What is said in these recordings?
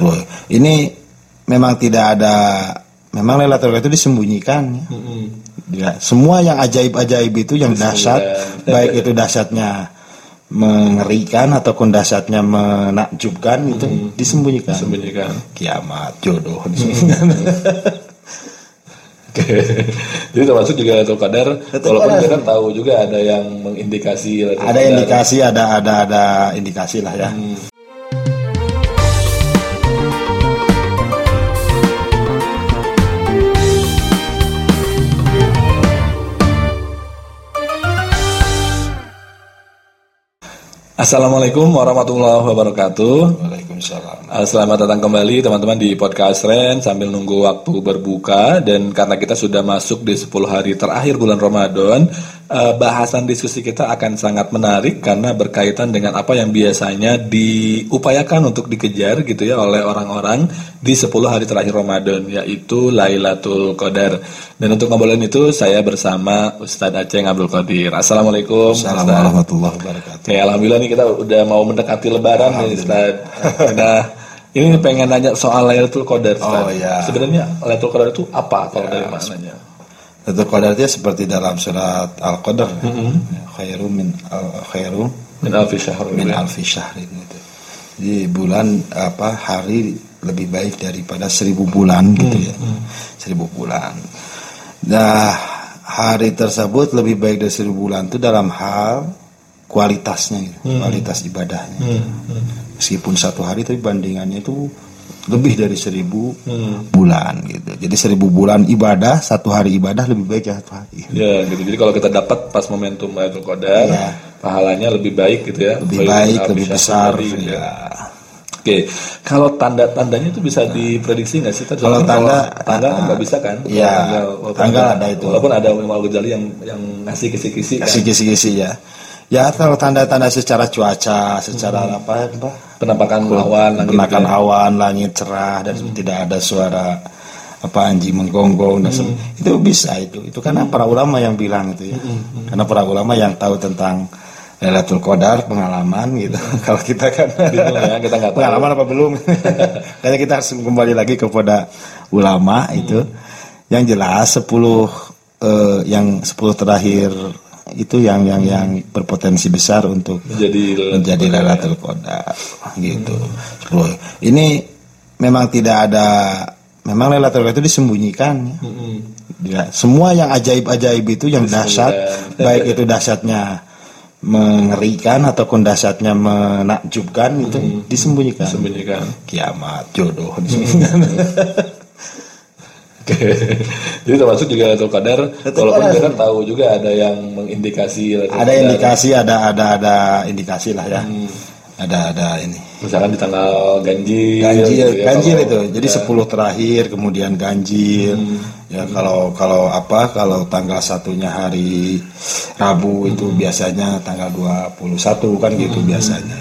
Loh, ini memang tidak ada memang Lailatul Qadar itu disembunyikan ya. Ya, semua yang ajaib-ajaib itu yang dahsyat baik itu dahsyatnya mengerikan ataupun dahsyatnya menakjubkan itu disembunyikan. Sembunyikan. Kiamat, jodoh disembunyikan. Oke. Jadi termasuk juga Lailatul Qadar, walaupun kita tahu juga ada yang mengindikasi Lailatul ada indikasi ada ada ada indikasi lah ya. Assalamualaikum warahmatullahi wabarakatuh. Waalaikumsalam. Uh, Selamat datang kembali teman-teman di podcast Ren sambil nunggu waktu berbuka dan karena kita sudah masuk di 10 hari terakhir bulan Ramadan uh, bahasan diskusi kita akan sangat menarik karena berkaitan dengan apa yang biasanya diupayakan untuk dikejar gitu ya oleh orang-orang di 10 hari terakhir Ramadan yaitu Lailatul Qadar. Dan untuk ngobrolin itu saya bersama Ustadz Aceh Abdul Qadir. Assalamualaikum. Assalamualaikum warahmatullahi wabarakatuh. Oke, alhamdulillah nih kita udah mau mendekati lebaran nih Ustaz. Nah, ini pengen nanya soal Lailatul Qadar Ustaz. Oh, iya. Sebenarnya Lailatul Qadar itu apa kalau dari maknanya? Lailatul Qadar itu seperti dalam surat Al-Qadar ya. khairu min al khairu Min alfi syahr. min ya. alfi syahrin itu. Jadi bulan apa hari lebih baik daripada seribu bulan gitu ya. Seribu bulan. Nah, hari tersebut lebih baik dari seribu bulan itu dalam hal kualitasnya gitu, kualitas ibadahnya. Meskipun satu hari tapi bandingannya itu lebih dari seribu bulan gitu. Jadi seribu bulan ibadah, satu hari ibadah lebih baik ya satu hari. Ya, gitu. Jadi kalau kita dapat pas momentum Lailatul Qadar, Iya. pahalanya lebih baik gitu ya. Lebih Baik lebih besar. tadi, gitu ya. Ya. Oke, kalau tanda-tandanya itu bisa diprediksi nggak sih? Kalau tanda- tanggal kan nggak bisa kan? Iya, walaupun tanggal ada itu. Walaupun ada Imam Al-Ghazali yang yang ngasih kisi-kisi kan. kisi-kisi ya. Ya kalau tanda-tanda secara cuaca, secara apa, apa penampakan awan, langit gitu ya. awan, langit cerah dan tidak ada suara apa anjing menggonggong dan se- itu bisa itu. Itu karena para ulama yang bilang itu ya. Karena para ulama yang tahu tentang Lailatul Qadar pengalaman gitu. Kalau kita kan Bingung ya, kita nggak tahu. pengalaman apa belum? Kayaknya kita harus kembali lagi kepada ulama itu. Yang jelas 10 eh, yang 10 terakhir itu yang yang yang berpotensi besar untuk menjadi menjadi Lailatul Qadar gitu. Loh, ini memang tidak ada memang Lailatul Qadar itu disembunyikan ya. Ya, semua yang ajaib-ajaib itu yang dahsyat baik itu dahsyatnya mengerikan ataupun dahsyatnya menakjubkan itu disembunyikan. sembunyikan. Kiamat, jodoh disembunyikan. Jadi termasuk juga Qadar, Lailatul walaupun kita kan tahu juga ada yang mengindikasi ada Qadar. indikasi, ada ada ada indikasi lah ya. Ada ada ini. Misalkan di tanggal ganjil. ganjil gitu ya, ganjil kalau- itu jadi ya. 10 terakhir kemudian ganjil ya kalau kalau apa kalau tanggal satunya hari Rabu itu biasanya tanggal 21 kan gitu biasanya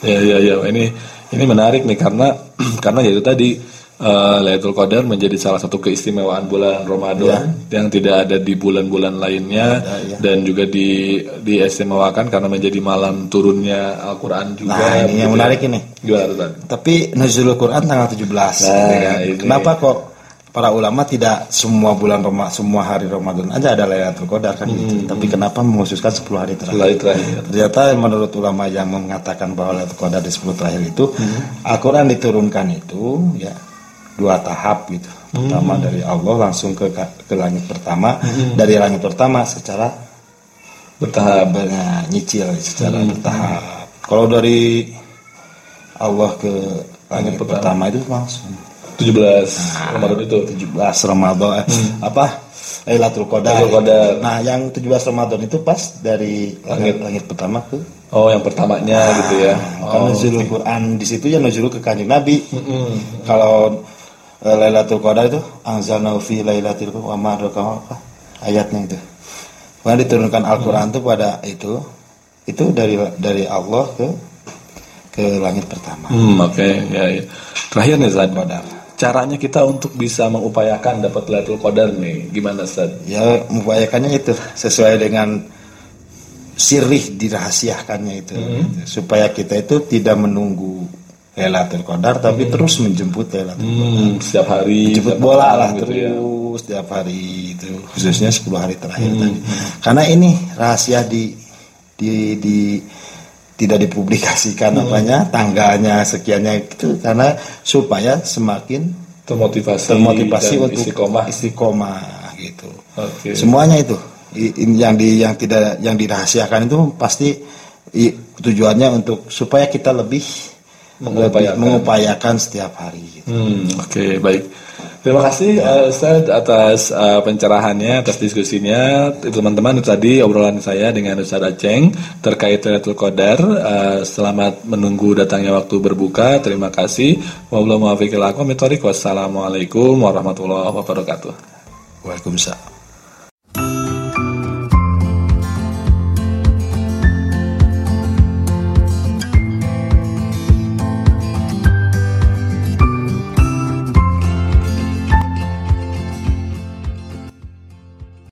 Ya ya ya ini ini menarik nih karena karena yaitu tadi eh, Lailatul Qadar menjadi salah satu keistimewaan bulan Ramadan yang tidak ada di bulan-bulan lainnya Ada, ya. dan juga di diistimewakan karena menjadi malam turunnya Al-Qur'an juga. nah ini yang ya. menarik ini Gimana Tan? tapi nuzulul Quran tanggal 17 gitu kan. ini. kenapa kok para ulama tidak semua bulan Roma, semua hari Ramadan aja ada Lailatul Qadar kan gitu. Tapi kenapa mengkhususkan 10 hari terakhir? Itu terakhir. Ternyata menurut ulama yang mengatakan bahwa Lailatul Qadar di 10 terakhir itu Al-Qur'an diturunkan itu ya dua tahap gitu. Pertama dari Allah langsung ke ke langit pertama, dari langit pertama secara Bertahap. nah, nyicil secara bertahap. Kalau dari Allah ke langit pertama itu langsung 17 Nah. Ramadan itu. 17 Ramadan eh, apa Lailatul Qadar. Qadar. Nah, yang 17 Ramadan itu pas dari langit langit pertama ke Oh, yang pertamanya gitu ya. Kan Oh. nuzulul Quran di situ ya nuzul ke kanjeng Nabi. Kalau eh, Lailatul Qadar itu anzalna fi lailatul qadar wa ma apa ayatnya itu. Karena diturunkan Al-Qur'an itu pada itu itu dari dari Allah ke ke langit pertama. Hmm, oke, ya, ya. Terakhir nih Zad. Qadar. Caranya kita untuk bisa mengupayakan dapat Lailatul Qadar nih, gimana Zad? Ya mengupayakannya itu sesuai dengan sirih dirahasiakannya itu supaya kita itu tidak menunggu Lailatul Qadar tapi terus menjemput Lailatul Hmm, setiap hari jemput setiap bola lah gitu ya. terus setiap hari itu khususnya 10 hari terakhir tadi karena ini rahasia di di di tidak dipublikasikan apanya tanggalnya sekiannya itu karena supaya semakin termotivasi termotivasi untuk istiqomah. istiqomah gitu Oke. semuanya itu yang di yang tidak yang dirahasiakan itu pasti tujuannya untuk supaya kita lebih Mengupayakan. mengupayakan setiap hari gitu. Hmm, Oke, baik. Terima kasih eh, Ustaz atas eh, pencerahannya, atas diskusinya. Teman-teman itu tadi obrolan saya dengan Ustaz Aceng terkait Lailatul Qadar. Eh, selamat menunggu datangnya waktu berbuka. Terima kasih. Wassalamualaikum warahmatullahi wabarakatuh. Waalaikumsalam